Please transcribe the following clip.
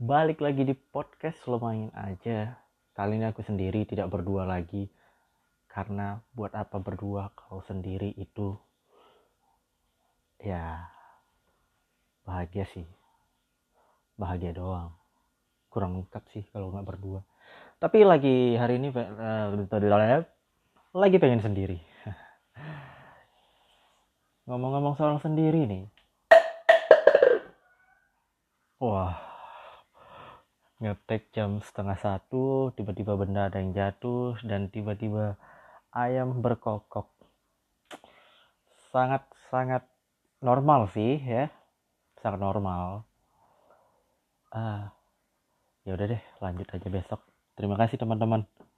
Balik lagi di podcast lumayan aja. Kali ini aku sendiri tidak berdua lagi. Karena buat apa berdua kalau sendiri itu ya bahagia sih. Bahagia doang. Kurang lengkap sih kalau nggak berdua. Tapi lagi hari ini uh, lagi pengen sendiri. Ngomong-ngomong soal sendiri nih. Wah, ngetek jam setengah satu, tiba-tiba benda ada yang jatuh, dan tiba-tiba ayam berkokok. Sangat-sangat normal sih ya, sangat normal. Ah, ya udah deh, lanjut aja besok. Terima kasih teman-teman.